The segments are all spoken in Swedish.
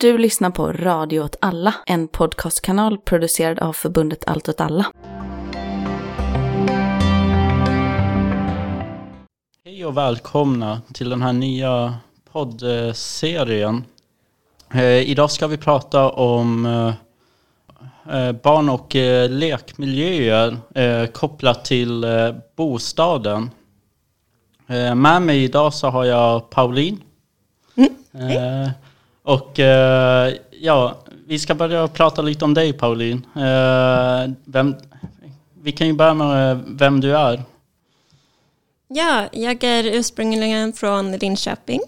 Du lyssnar på Radio åt alla, en podcastkanal producerad av förbundet Allt åt alla. Hej och välkomna till den här nya poddserien. Eh, idag ska vi prata om eh, eh, barn och eh, lekmiljöer kopplat till bostaden. Med mig idag så har jag Pauline. Eh, och eh, ja, vi ska börja prata lite om dig Pauline. Eh, vem, vi kan ju börja med eh, vem du är. Ja, jag är ursprungligen från Linköping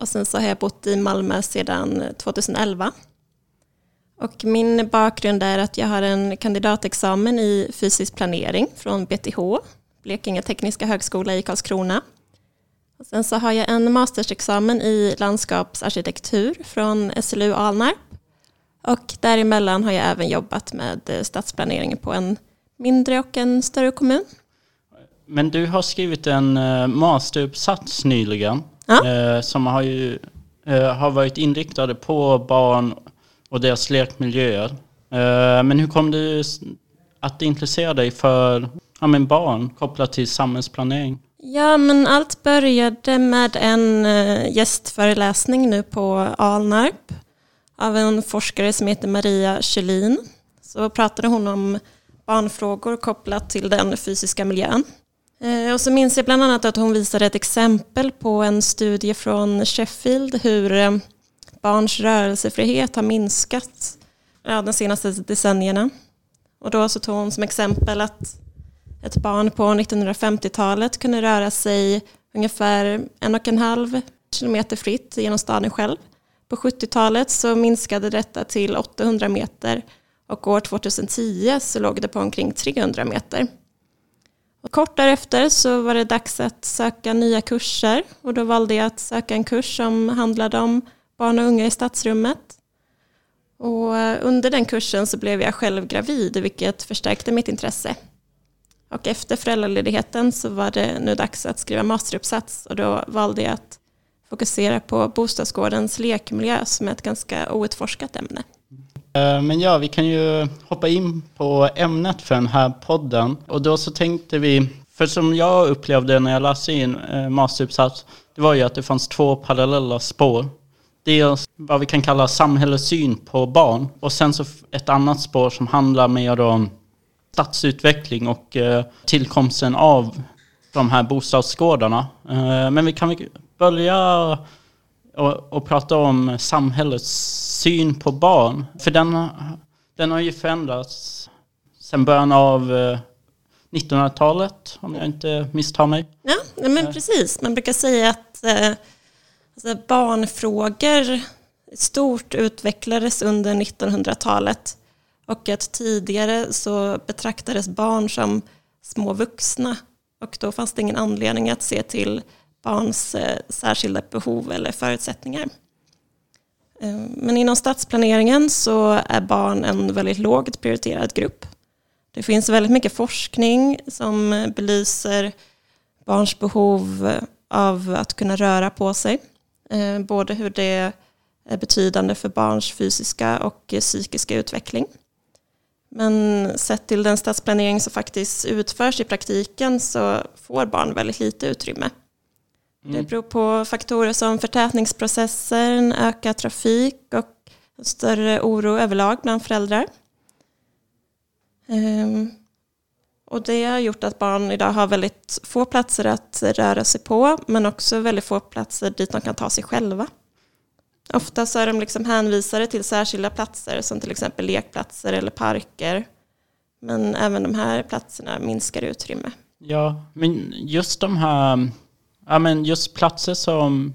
och sen så har jag bott i Malmö sedan 2011. Och min bakgrund är att jag har en kandidatexamen i fysisk planering från BTH, Blekinge Tekniska Högskola i Karlskrona. Och sen så har jag en mastersexamen i landskapsarkitektur från SLU Alnarp. Och däremellan har jag även jobbat med stadsplaneringen på en mindre och en större kommun. Men du har skrivit en uh, masteruppsats nyligen Ja. eh, som har, ju, eh, har varit inriktade på barn och deras lekmiljöer. Eh, men hur kom du att intressera dig för ja, men barn kopplat till samhällsplanering? Ja, men allt började med en eh, gästföreläsning nu på Alnarp av en forskare som heter Maria Kjellin. Så pratade hon om barnfrågor kopplat till den fysiska miljön. Eh, och så minns jag bland annat att hon visade ett exempel på en studie från Sheffield hur eh, barns rörelsefrihet har minskat ja, de senaste decennierna. Och då så tog hon som exempel att ett barn på 1950-talet kunde röra sig ungefär en och en halv kilometer fritt genom staden själv. På 70-talet så minskade detta till 800 meter och år 2010 så låg det på omkring 300 meter. Och kort därefter så var det dags att söka nya kurser och då valde jag att söka en kurs som handlade om barn och unga i stadsrummet. Och under den kursen så blev jag själv gravid vilket förstärkte mitt intresse. Och efter föräldraledigheten så var det nu dags att skriva masteruppsats och då valde jag att fokusera på bostadsgårdens lekmiljö som är ett ganska outforskat ämne. Eh, men ja, vi kan ju hoppa in på ämnet för den här podden. Och då så tänkte vi, för som jag upplevde när jag läste in eh, masteruppsats, det var ju att det fanns två parallella spår. Dels vad vi kan kalla samhällssyn på barn och sen så ett annat spår som handlar mer om stadsutveckling och eh, tillkomsten av de här bostadsgårdarna. Eh, men vi kan börja och, och prata om samhällets syn på barn. För den, den har ju förändrats sedan början av eh, 1900-talet, om jag inte misstar mig. Ja, men precis. Man brukar säga att eh, alltså barnfrågor stort utvecklades under 1900-talet och att tidigare så betraktades barn som små vuxna och då fanns det ingen anledning att se till barns eh, särskilda behov eller förutsättningar. Eh, men inom stadsplaneringen så är barn en väldigt lågt prioriterad grupp. Det finns väldigt mycket forskning som belyser barns behov av att kunna röra på sig. Eh, både hur det är betydande för barns fysiska och psykiska utveckling. Men sett till den stadsplanering som faktiskt utförs i praktiken så får barn väldigt lite utrymme. Det beror på faktorer som förtätningsprocesser, en ökad trafik och större oro överlag bland föräldrar. Ehm, och det har gjort att barn idag har väldigt få platser att röra sig på, men också väldigt få platser dit de kan ta sig själva. Ofta så är de liksom hänvisade till särskilda platser, som till exempel lekplatser eller parker. Men även de här platserna minskar utrymme. Ja, men just de här, ja men just platser som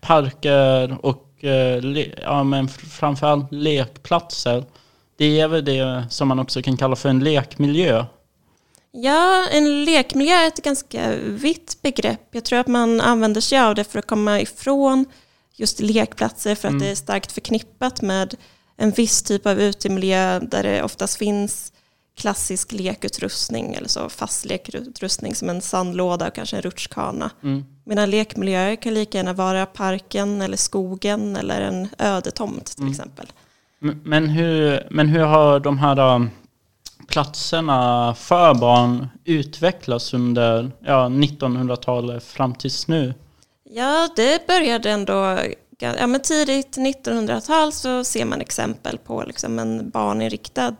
parker och eh, ja men fr- framförallt lekplatser. Det är väl det som man också kan kalla för en lekmiljö. Ja, en lekmiljö är ett ganska vitt begrepp. Jag tror att man använder sig av det för att komma ifrån just lekplatser för att Mm. det är starkt förknippat med en viss typ av utemiljö där det oftast finns klassisk lekutrustning eller så fast lekutrustning som en sandlåda och kanske en rutschkana. Mm. Medan lekmiljöer kan lika gärna vara parken eller skogen eller en ödetomt till Mm. exempel. Men hur, men hur har de här platserna för barn utvecklats under ja, 1900-talet fram tills nu? Ja, det började ändå ja, men tidigt 1900-tal så ser man exempel på liksom en barninriktad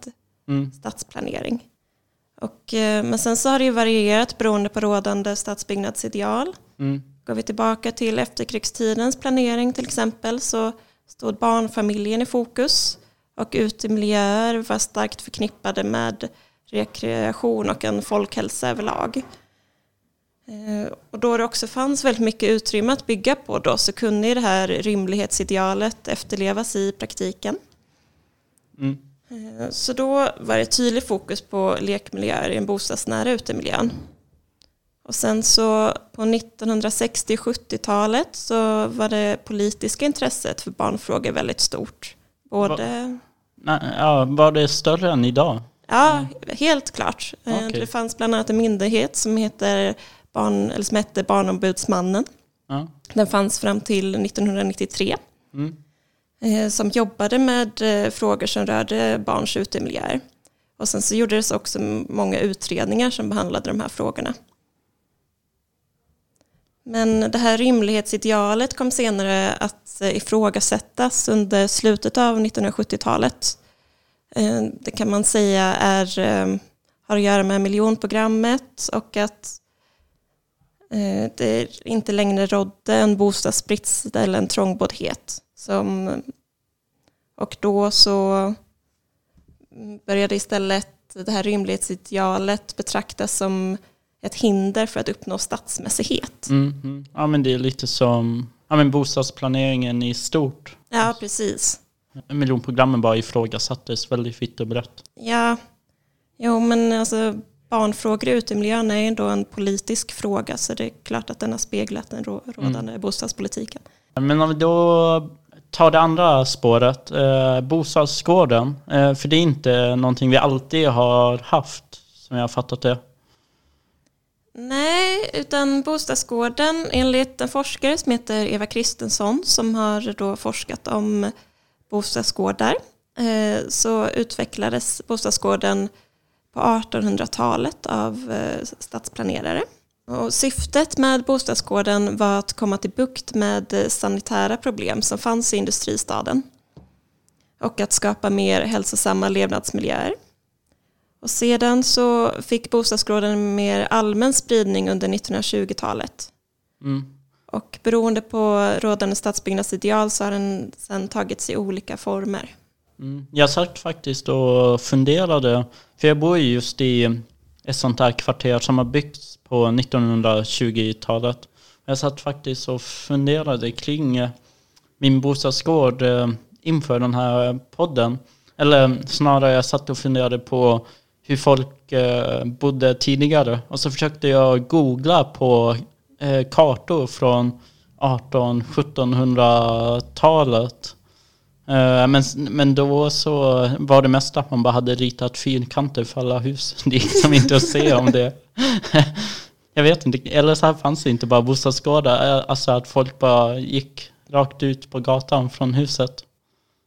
Mm. stadsplanering. Och, eh, men sen så har det ju varierat beroende på rådande stadsbyggnadsideal. Mm. Går vi tillbaka till efterkrigstidens planering till exempel så stod barnfamiljen i fokus och utemiljöer var starkt förknippade med rekreation och en folkhälsa överlag. Eh, Och då det också fanns väldigt mycket utrymme att bygga på då så kunde det här rymlighetsidealet efterlevas i praktiken. Mm. Eh, Så då var det tydlig fokus på lekmiljöer i den bostadsnära utemiljön. Och sen så på 1960 och 70-talet så var det politiska intresset för barnfrågor väldigt stort. Både, Nej, ja, var det större än idag? ja, helt klart. Eh, Okej. Det fanns bland annat en myndighet som, heter barn, eller som hette Barnombudsmannen. Ja. Den fanns fram till 1993. Mm. eh, som jobbade med eh, frågor som rörde barns utemiljöer. Och sen så gjordes också många utredningar som behandlade de här frågorna. Men det här rimlighetsidealet kom senare att eh, ifrågasättas under slutet av 1970-talet. Eh, Det kan man säga är, eh, har att göra med miljonprogrammet och att det inte längre rådde en bostadsbrist eller en trångboddhet. Som, och då så började istället det här rimlighetsidealet betraktas som ett hinder för att uppnå stadsmässighet. Mm. Mm. Ja, men det är lite som ja, men bostadsplaneringen i stort. Ja, precis. Miljonprogrammen bara ifrågasattes väldigt vitt och brett. Ja, jo men alltså barnfrågor i utemiljön är ändå en politisk fråga så det är klart att den har speglat den rå- rådande bostadspolitiken. Men om vi då tar det andra spåret, eh, bostadsgården. Eh, för det är inte någonting vi alltid har haft, som jag har fattat det. Nej, utan bostadsgården enligt en forskare som heter Eva Kristensson som har då forskat om bostadsgårdar eh, så utvecklades bostadsgården på 1800-talet av eh, stadsplanerare. Och syftet med bostadsgården var att komma till bukt med eh, sanitära problem som fanns i industristaden och att skapa mer hälsosamma levnadsmiljöer. Och sedan så fick bostadsgården en mer allmän spridning under 1920-talet. Mm. Och beroende på rådande stadsbyggnadsideal så har den sedan tagits i olika former. Mm. Jag satt faktiskt och funderade, för jag bor ju just i ett sånt här kvarter som har byggts på 1920-talet. Jag satt faktiskt och funderade kring eh, min bostadsgård eh, inför den här podden. Eller snarare, jag satt och funderade på hur folk eh, bodde tidigare. Och så försökte jag googla på kartor från 1800-1700-talet. Eh, Men, men då så var det mest att man bara hade ritat fyrkanter för alla hus. Det gick liksom inte att se om det. Jag vet inte, eller så här fanns det inte bara bostadsgårdar. eh, Alltså att folk bara gick rakt ut på gatan från huset.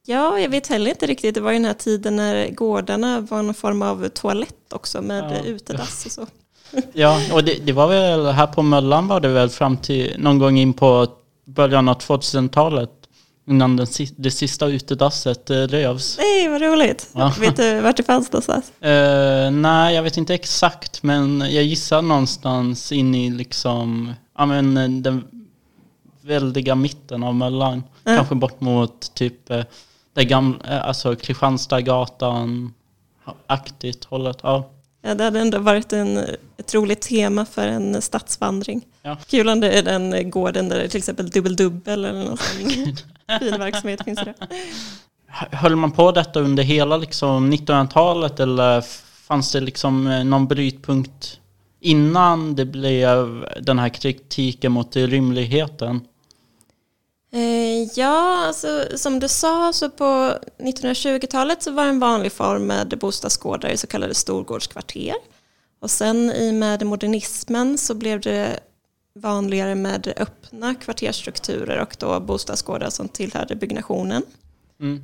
Ja, jag vet heller inte riktigt. Det var ju den här tiden när gårdarna var någon form av toalett också med Ja. utedass och så. Ja, och det, det var väl här på Möllan var det väl fram till någon gång in på början av 2000-talet. Innan den, det sista utedasset eh, rövs. Nej, vad roligt. Ja. Vet du vart det fanns någonstans? Eh, nej, jag vet inte exakt, men jag gissar någonstans in i liksom, ja men eh, den väldiga mitten av Möllan. Ja. Kanske bort mot typ det gamla, alltså Kristianstadsgatan aktigt hållet. Ja. Ja, det hade ändå varit en, ett roligt tema för en stadsvandring. Ja. Kul om det är den gården där det är till exempel dubbel-dubbel eller någon sån fin verksamhet finns det. Höll man på detta under hela liksom 1900-talet eller fanns det liksom eh, någon brytpunkt innan det blev den här kritiken mot rymligheten? Eh, ja, alltså, som du sa så på 1920-talet så var det en vanlig form med bostadsgårdar i så kallade storgårdskvarter. Och sen i och med modernismen så blev det vanligare med öppna kvarterstrukturer och då bostadsgårdar som tillhörde byggnationen. Mm.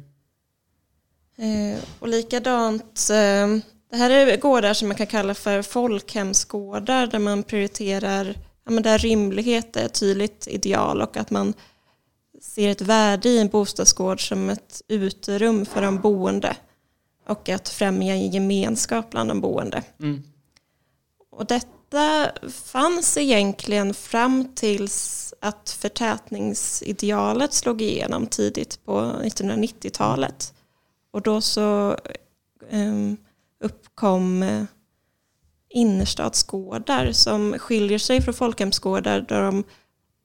Eh, och likadant, eh, det här är gårdar som man kan kalla för folkhemsgårdar där man prioriterar, ja, men där rimlighet är ett tydligt ideal och att man ser ett värde i en bostadsgård som ett uterum för de boende och att främja en gemenskap bland de boende. Mm. Och detta fanns egentligen fram tills att förtätningsidealet slog igenom tidigt på 1990-talet. Och då så um, uppkom uh, innerstadsgårdar som skiljer sig från folkhemsgårdar där de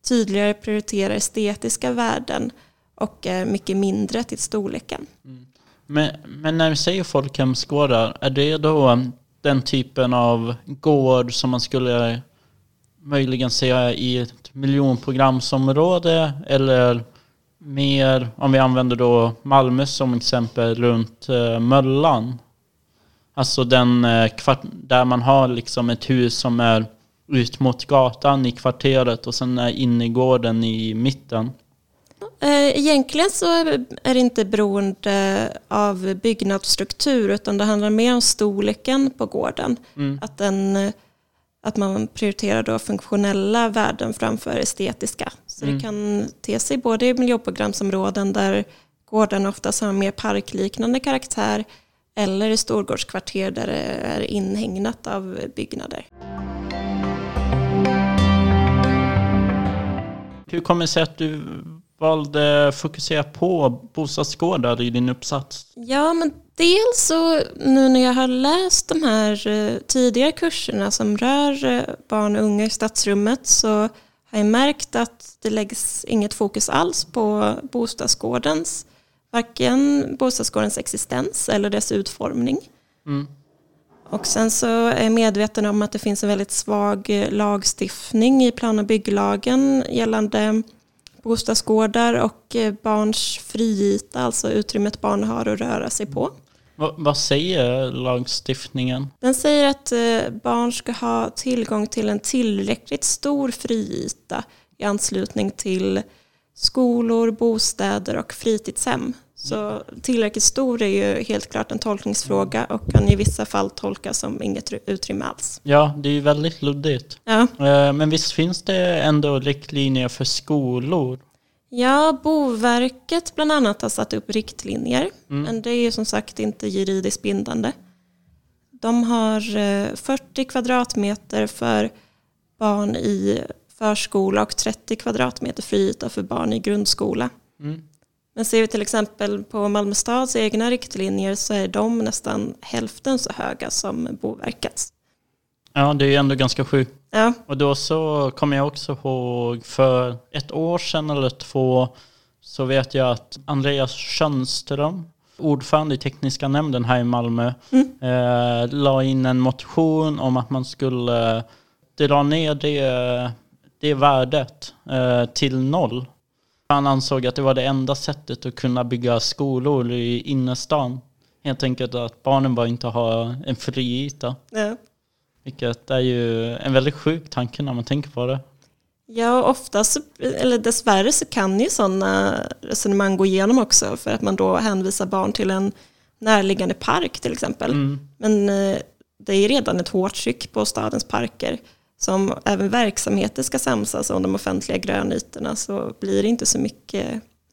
tydligare prioriterar estetiska värden och är mycket mindre till storleken. Mm. Men, men när vi säger folkhemsgårdar, är det då eh, den typen av gård som man skulle möjligen säga i ett miljonprogramsområde eller mer, om vi använder då Malmö som exempel, runt eh, Möllan. Alltså den eh, kvart, där man har liksom ett hus som är ut mot gatan i kvarteret och sen är innergården i mitten. Eh, egentligen så är det inte beroende av byggnadsstruktur utan det handlar mer om storleken på gården. Mm. Att, den, att man prioriterar då funktionella värden framför estetiska. Så mm. det kan te sig både i miljöprogramsområden där gården oftast har mer parkliknande karaktär eller i storgårdskvarter där det är inhägnat av byggnader. Hur kommer det sig att du valde fokusera på bostadsgårdar i din uppsats? Ja, men dels så nu när jag har läst de här eh, tidigare kurserna som rör eh, barn och unga i stadsrummet så har jag märkt att det läggs inget fokus alls på bostadsgårdens, varken bostadsgårdens existens eller dess utformning. Mm. Och sen så är jag medveten om att det finns en väldigt svag eh, lagstiftning i plan och bygglagen gällande bostadsgårdar och eh, barns friyta, alltså utrymmet barn har att röra sig på. Va, vad säger lagstiftningen? Den säger att eh, barn ska ha tillgång till en tillräckligt stor friyta i anslutning till skolor, bostäder och fritidshem. Så tillräckligt stor är ju helt klart en tolkningsfråga och kan i vissa fall tolkas som inget utrymme alls. Ja, det är ju väldigt luddigt. Ja. Eh, men visst finns det ändå riktlinjer för skolor? Ja, Boverket bland annat har satt upp riktlinjer. Mm. Men det är ju som sagt inte juridiskt bindande. De har 40 eh, kvadratmeter för barn i förskola och 30 kvadratmeter friyta för barn i grundskola. Mm. Men ser vi till exempel på Malmö stads egna riktlinjer så är de nästan hälften så höga som Boverkets. Ja, det är ändå ganska sjukt. Ja. Och då så kommer jag också ihåg för ett år sedan eller två så vet jag att Andreas Schönström, ordförande i tekniska nämnden här i Malmö, mm. eh, la in en motion om att man skulle dra ner det, det värdet eh, till noll. Han ansåg att det var det enda sättet att kunna bygga skolor i innerstan. Helt enkelt att barnen bara inte har en fri yta. Ja. Vilket är ju en väldigt sjuk tanke när man tänker på det. Ja, oftast, eller dessvärre så kan ju sådana resonemang gå igenom också för att man då hänvisar barn till en närliggande park till exempel. Mm. Men eh, det är redan ett hårt tryck på stadens parker som även verksamheter ska samsas om de offentliga grönytorna så blir det inte så mycket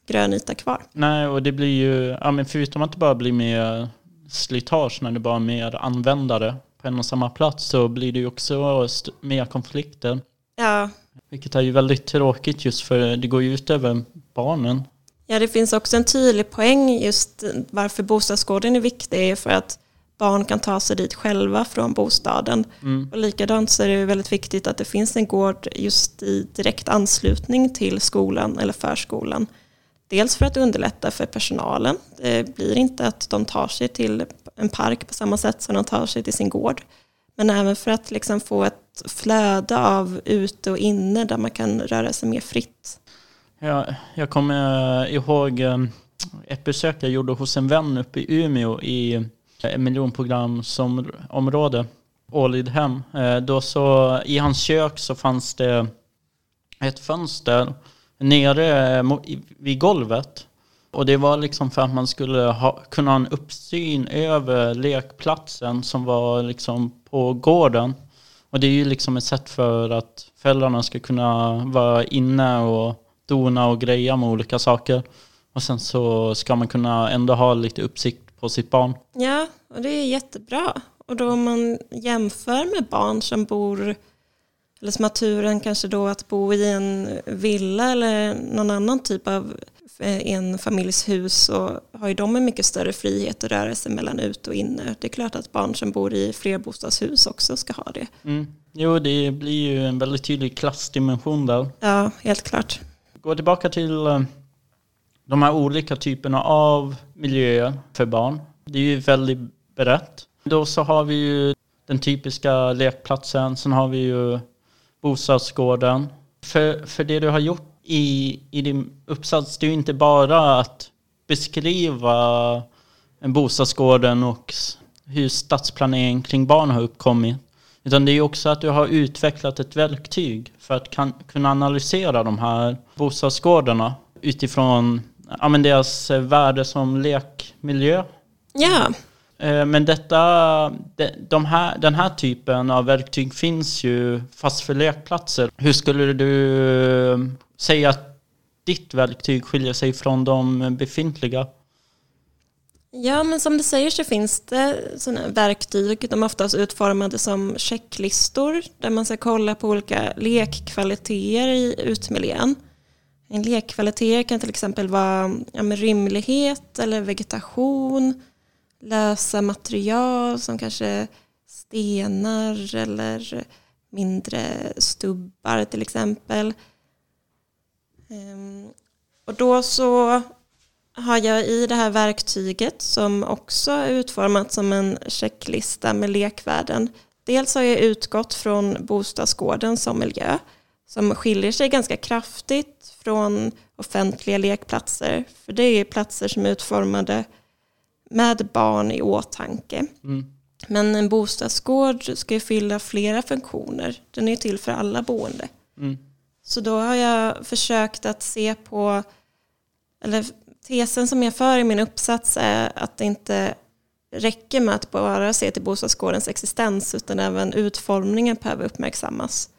grönyta kvar. Nej, och det blir ju, ja, men förutom att det bara blir mer slitage när det bara är mer användare på en och samma plats så blir det ju också mer konflikter. Ja. Vilket är ju väldigt tråkigt just för det går ju ut över barnen. Ja, det finns också en tydlig poäng just varför bostadsgården är viktig för att barn kan ta sig dit själva från bostaden. Mm. Och likadant så är det väldigt viktigt att det finns en gård just i direkt anslutning till skolan eller förskolan. Dels för att underlätta för personalen. Det blir inte att de tar sig till en park på samma sätt som de tar sig till sin gård. Men även för att liksom få ett flöde av ute och inne där man kan röra sig mer fritt. Ja, jag kommer ihåg eh, ett besök jag gjorde hos en vän uppe i Umeå i Eh, miljonprogramsområde, Ålidhem. Eh, då så, I hans kök så fanns det ett fönster nere eh, vid golvet. Och det var liksom för att man skulle ha, kunna ha en uppsyn över lekplatsen som var liksom på gården. Och det är ju liksom ett sätt för att föräldrarna ska kunna vara inne och dona och greja med olika saker. Och sen så ska man kunna ändå ha lite uppsikt på sitt barn. Ja, och det är jättebra. Och då om man jämför med barn som bor, eller som har turen kanske då att bo i en villa eller någon annan typ av eh, en familjs hus så har ju de en mycket större frihet att röra sig mellan ut och inne. Det är klart att barn som bor i flerbostadshus också ska ha det. Mm. Jo, det blir ju en väldigt tydlig klassdimension där. Ja, helt klart. Gå tillbaka till eh, de här olika typerna av miljöer för barn. Det är ju väldigt brett. Då så har vi ju den typiska lekplatsen, sen har vi ju bostadsgården. För, för det du har gjort i, i din uppsats, det är ju inte bara att beskriva en bostadsgården och hur stadsplanering kring barn har uppkommit. Utan det är också att du har utvecklat ett verktyg för att kan, kunna analysera de här bostadsgårdarna utifrån ja, men deras eh, värde som lekmiljö. Ja, Eh, Men detta, de, här, den här typen av verktyg finns ju fast för lekplatser. Hur skulle du eh, säga att ditt verktyg skiljer sig från de befintliga? Ja, men som du säger så finns det sådana verktyg. De är oftast utformade som checklistor där man ska kolla på olika lekkvaliteter i utmiljön. En lekkvalitet kan till exempel vara ja, rymlighet eller vegetation, lösa material som kanske stenar eller mindre stubbar till exempel. Ehm, och då så har jag i det här verktyget som också är utformat som en checklista med lekvärden. Dels har jag utgått från bostadsgården som miljö som skiljer sig ganska kraftigt från offentliga lekplatser. För det är platser som är utformade med barn i åtanke. Mm. Men en bostadsgård ska ju fylla flera funktioner. Den är till för alla boende. Mm. Så då har jag försökt att se på, eller tesen som jag för i min uppsats är att det inte räcker med att bara se till bostadsgårdens existens utan även utformningen behöver uppmärksammas.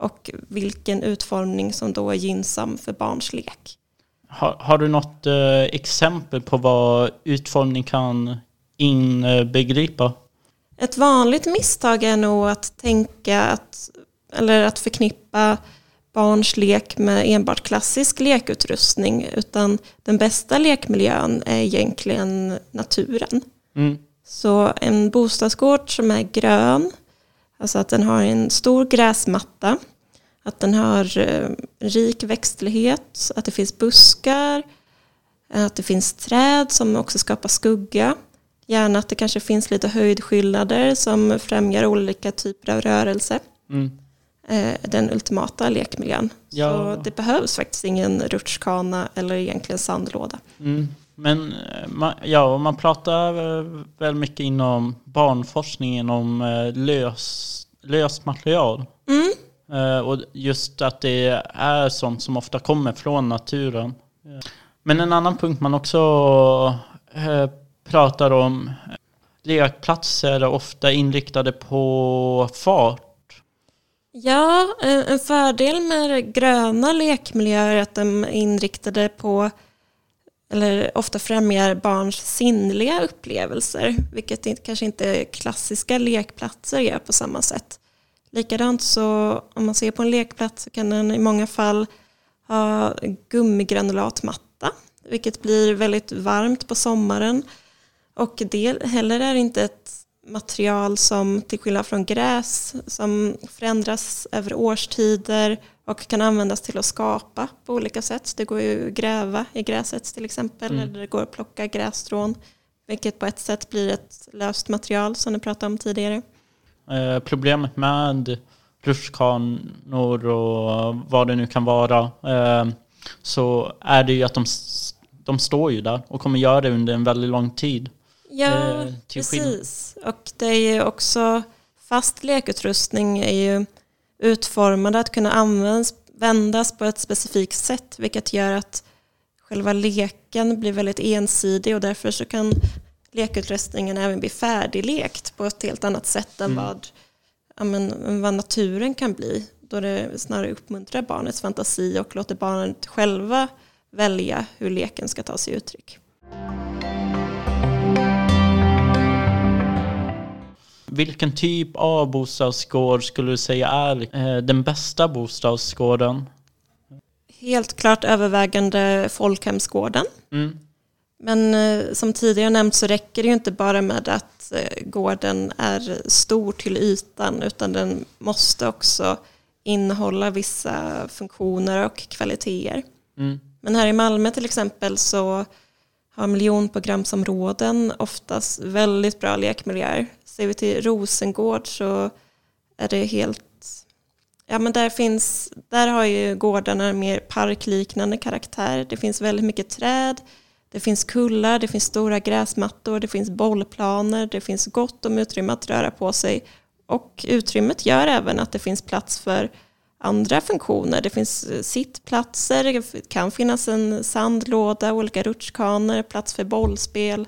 Och vilken utformning som då är gynnsam för barns lek. Har, har du något eh, exempel på vad utformning kan inbegripa? Ett vanligt misstag är nog att tänka att, eller att förknippa barns lek med enbart klassisk lekutrustning utan den bästa lekmiljön är egentligen naturen. Mm. Så en bostadsgård som är grön, alltså att den har en stor gräsmatta, att den har eh, rik växtlighet, att det finns buskar, att det finns träd som också skapar skugga. Gärna att det kanske finns lite höjdskillnader som främjar olika typer av rörelse. Mm. Eh, Den ultimata lekmiljön. Ja. Så det behövs faktiskt ingen rutschkana eller egentligen sandlåda. Mm. Men eh, man, ja, man pratar eh, väl mycket inom barnforskningen om eh, lös, löst material. Mm. Och just att det är sånt som ofta kommer från naturen. Men en annan punkt man också pratar om, lekplatser är ofta inriktade på fart. Ja, en en fördel med gröna lekmiljöer är att de är inriktade på eller ofta främjar barns sinnliga upplevelser, vilket kanske inte klassiska lekplatser gör på samma sätt. Likadant så om man ser på en lekplats så kan den i många fall ha gummigranulatmatta, vilket blir väldigt varmt på sommaren. Och det heller är inte ett material som till skillnad från gräs som förändras över årstider och kan användas till att skapa på olika sätt. Det går ju att gräva i gräset till exempel Mm. eller det går att plocka grässtrån vilket på ett sätt blir ett löst material som du pratade om tidigare. Eh, Problemet med rutschkanor och vad det nu kan vara eh, så är det ju att de, de står ju där och kommer göra det under en väldigt lång tid. Ja, Eh, precis. Och det är ju också fast lekutrustning är ju utformad att kunna användas vändas på ett specifikt sätt vilket gör att själva leken blir väldigt ensidig och därför så kan lekutrustningen även bli färdiglekt på ett helt annat sätt än Mm. vad, ja, men, vad naturen kan bli. Då det snarare uppmuntrar barnets fantasi och låter barnet själva välja hur leken ska ta sig uttryck. Vilken typ av bostadsgård skulle du säga är eh, den bästa bostadsgården? Helt klart övervägande folkhemsgården. Mm. Men eh, som tidigare nämnt så räcker det ju inte bara med att eh, gården är stor till ytan utan den måste också innehålla vissa funktioner och kvaliteter. Mm. Men här i Malmö till exempel så har miljonprogramsområden oftast väldigt bra lekmiljöer. Ser vi till Rosengård så är det helt... Ja men där finns, där har ju gårdarna en mer parkliknande karaktär. Det finns väldigt mycket träd, det finns kullar, det finns stora gräsmattor, det finns bollplaner, det finns gott om utrymme att röra på sig. Och utrymmet gör även att det finns plats för andra funktioner. Det finns sittplatser, det kan finnas en sandlåda, olika rutschkanor, plats för bollspel.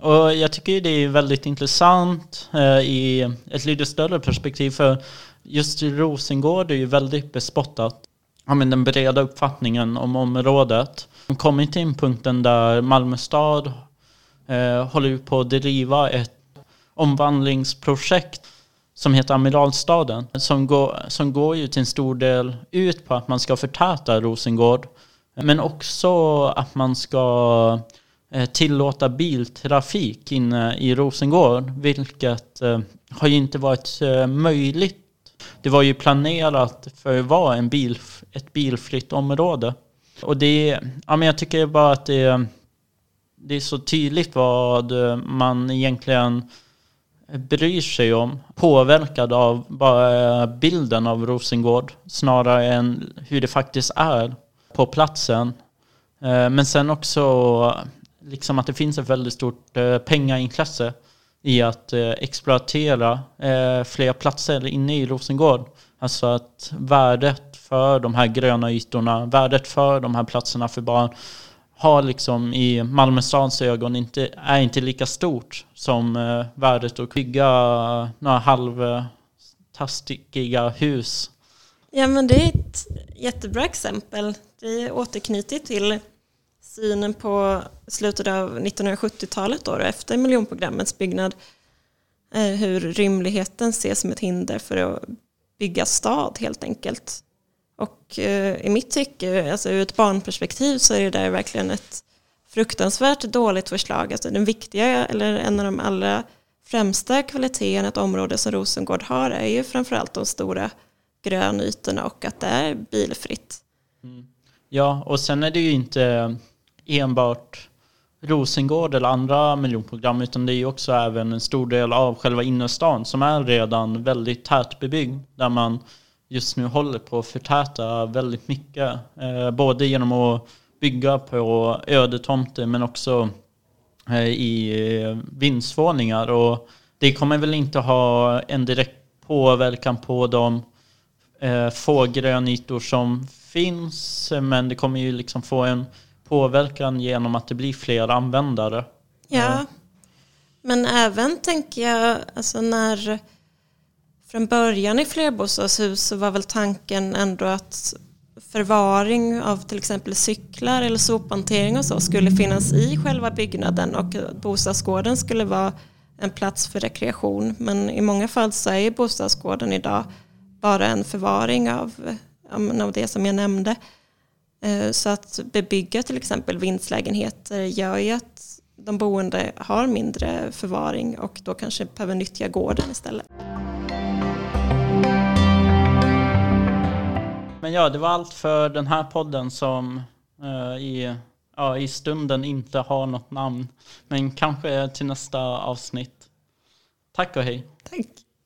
Och jag tycker det är väldigt intressant eh, i ett lite större perspektiv för just Rosengård är ju väldigt bespottat. Ja, men den breda uppfattningen om området. Man kommer till en punkten där Malmö stad eh, håller på att driva ett omvandlingsprojekt som heter Amiralstaden. Som går, som går ju till en stor del ut på att man ska förtäta Rosengård. Men också att man ska Eh, tillåta biltrafik inne i Rosengård, vilket eh, har ju inte varit eh, möjligt. Det var ju planerat för att vara en bil, ett bilfritt område. Och det, ja, men jag tycker bara att det, det är så tydligt vad man egentligen bryr sig om. Påverkad av bara bilden av Rosengård snarare än hur det faktiskt är på platsen. Men sen också liksom att det finns ett väldigt stort eh, pengaintresse i att eh, exploatera eh, fler platser inne i Rosengård. Alltså att värdet för de här gröna ytorna, värdet för de här platserna för barn har liksom i Malmö stads ögon inte, är inte lika stort som eh, värdet att bygga några halvtaskiga hus. Ja men det är ett jättebra exempel. Det återknyter till synen på slutet av 1970-talet då, efter miljonprogrammets byggnad. Eh, hur rymligheten ses som ett hinder för att bygga stad helt enkelt. Och eh, i mitt tycke, alltså ur ett barnperspektiv så är det där verkligen ett fruktansvärt dåligt förslag. Alltså den viktiga, eller en av de allra främsta kvaliteterna ett område som Rosengård har är ju framförallt de stora grönytorna och att det är bilfritt. Mm. Ja, och sen är det ju inte enbart Rosengård eller andra miljonprogram utan det är ju också även en stor del av själva innerstan som är redan väldigt tätbebyggd där man just nu håller på att förtäta väldigt mycket. Eh, både genom att bygga på ödetomter men också eh, i eh, vindsvåningar och det kommer väl inte ha en direkt påverkan på de eh, få grönytor som finns men det kommer ju liksom få en påverkan genom att det blir fler användare. Ja, men även tänker jag, alltså när från början i flerbostadshus så var väl tanken ändå att förvaring av till exempel cyklar eller sophantering och så skulle finnas i själva byggnaden och bostadsgården skulle vara en plats för rekreation. Men i många fall så är bostadsgården idag bara en förvaring av, av det som jag nämnde. Eh, Så att bebygga till exempel vindslägenheter gör ju att de boende har mindre förvaring och då kanske behöver nyttja gården istället. Men ja, det var allt för den här podden som eh, i, ja, i stunden inte har något namn. Men kanske till nästa avsnitt. Tack och hej. Tack.